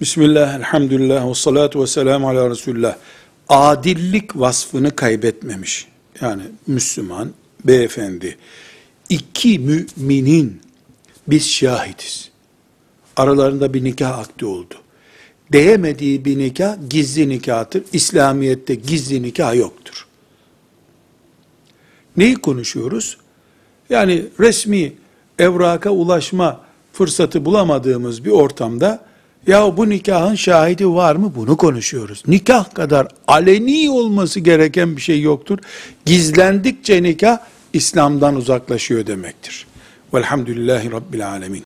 Bismillah, elhamdülillah, ve salatu ve selamu ala Resulullah. Adillik vasfını kaybetmemiş. Yani Müslüman, beyefendi. İki müminin biz şahidiz. Aralarında bir nikah akdi oldu. Değemediği bir nikah gizli nikahtır. İslamiyet'te gizli nikah yoktur. Neyi konuşuyoruz? Yani resmi evraka ulaşma fırsatı bulamadığımız bir ortamda ya bu nikahın şahidi var mı bunu konuşuyoruz. Nikah kadar aleni olması gereken bir şey yoktur. Gizlendikçe nikah İslam'dan uzaklaşıyor demektir. Velhamdülillahi Rabbil Alemin.